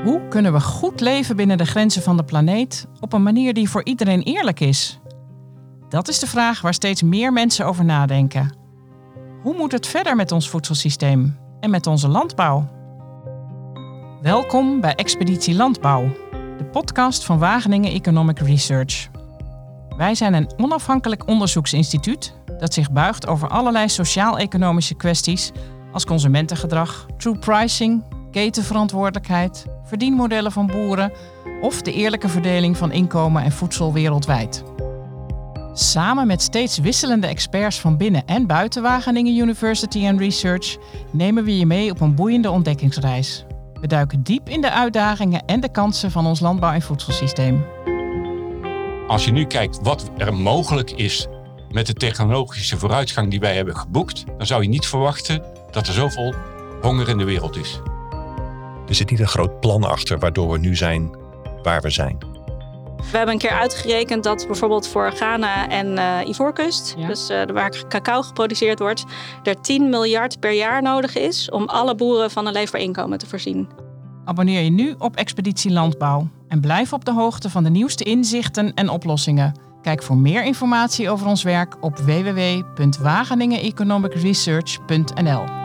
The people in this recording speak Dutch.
Hoe kunnen we goed leven binnen de grenzen van de planeet op een manier die voor iedereen eerlijk is? Dat is de vraag waar steeds meer mensen over nadenken. Hoe moet het verder met ons voedselsysteem en met onze landbouw? Welkom bij Expeditie Landbouw, de podcast van Wageningen Economic Research. Wij zijn een onafhankelijk onderzoeksinstituut dat zich buigt over allerlei sociaal-economische kwesties als consumentengedrag, true pricing, ketenverantwoordelijkheid, verdienmodellen van boeren of de eerlijke verdeling van inkomen en voedsel wereldwijd. Samen met steeds wisselende experts van binnen en buiten Wageningen University and Research nemen we je mee op een boeiende ontdekkingsreis. We duiken diep in de uitdagingen en de kansen van ons landbouw- en voedselsysteem. Als je nu kijkt wat er mogelijk is met de technologische vooruitgang die wij hebben geboekt, dan zou je niet verwachten dat er zoveel honger in de wereld is. Er zit niet een groot plan achter waardoor we nu zijn waar we zijn. We hebben een keer uitgerekend dat bijvoorbeeld voor Ghana en uh, Ivoorkust, Ja. dus uh, waar cacao geproduceerd wordt, er 10 miljard per jaar nodig is om alle boeren van een leefbaar inkomen te voorzien. Abonneer je nu op Expeditie Landbouw en blijf op de hoogte van de nieuwste inzichten en oplossingen. Kijk voor meer informatie over ons werk op www.wageningeneconomicresearch.nl.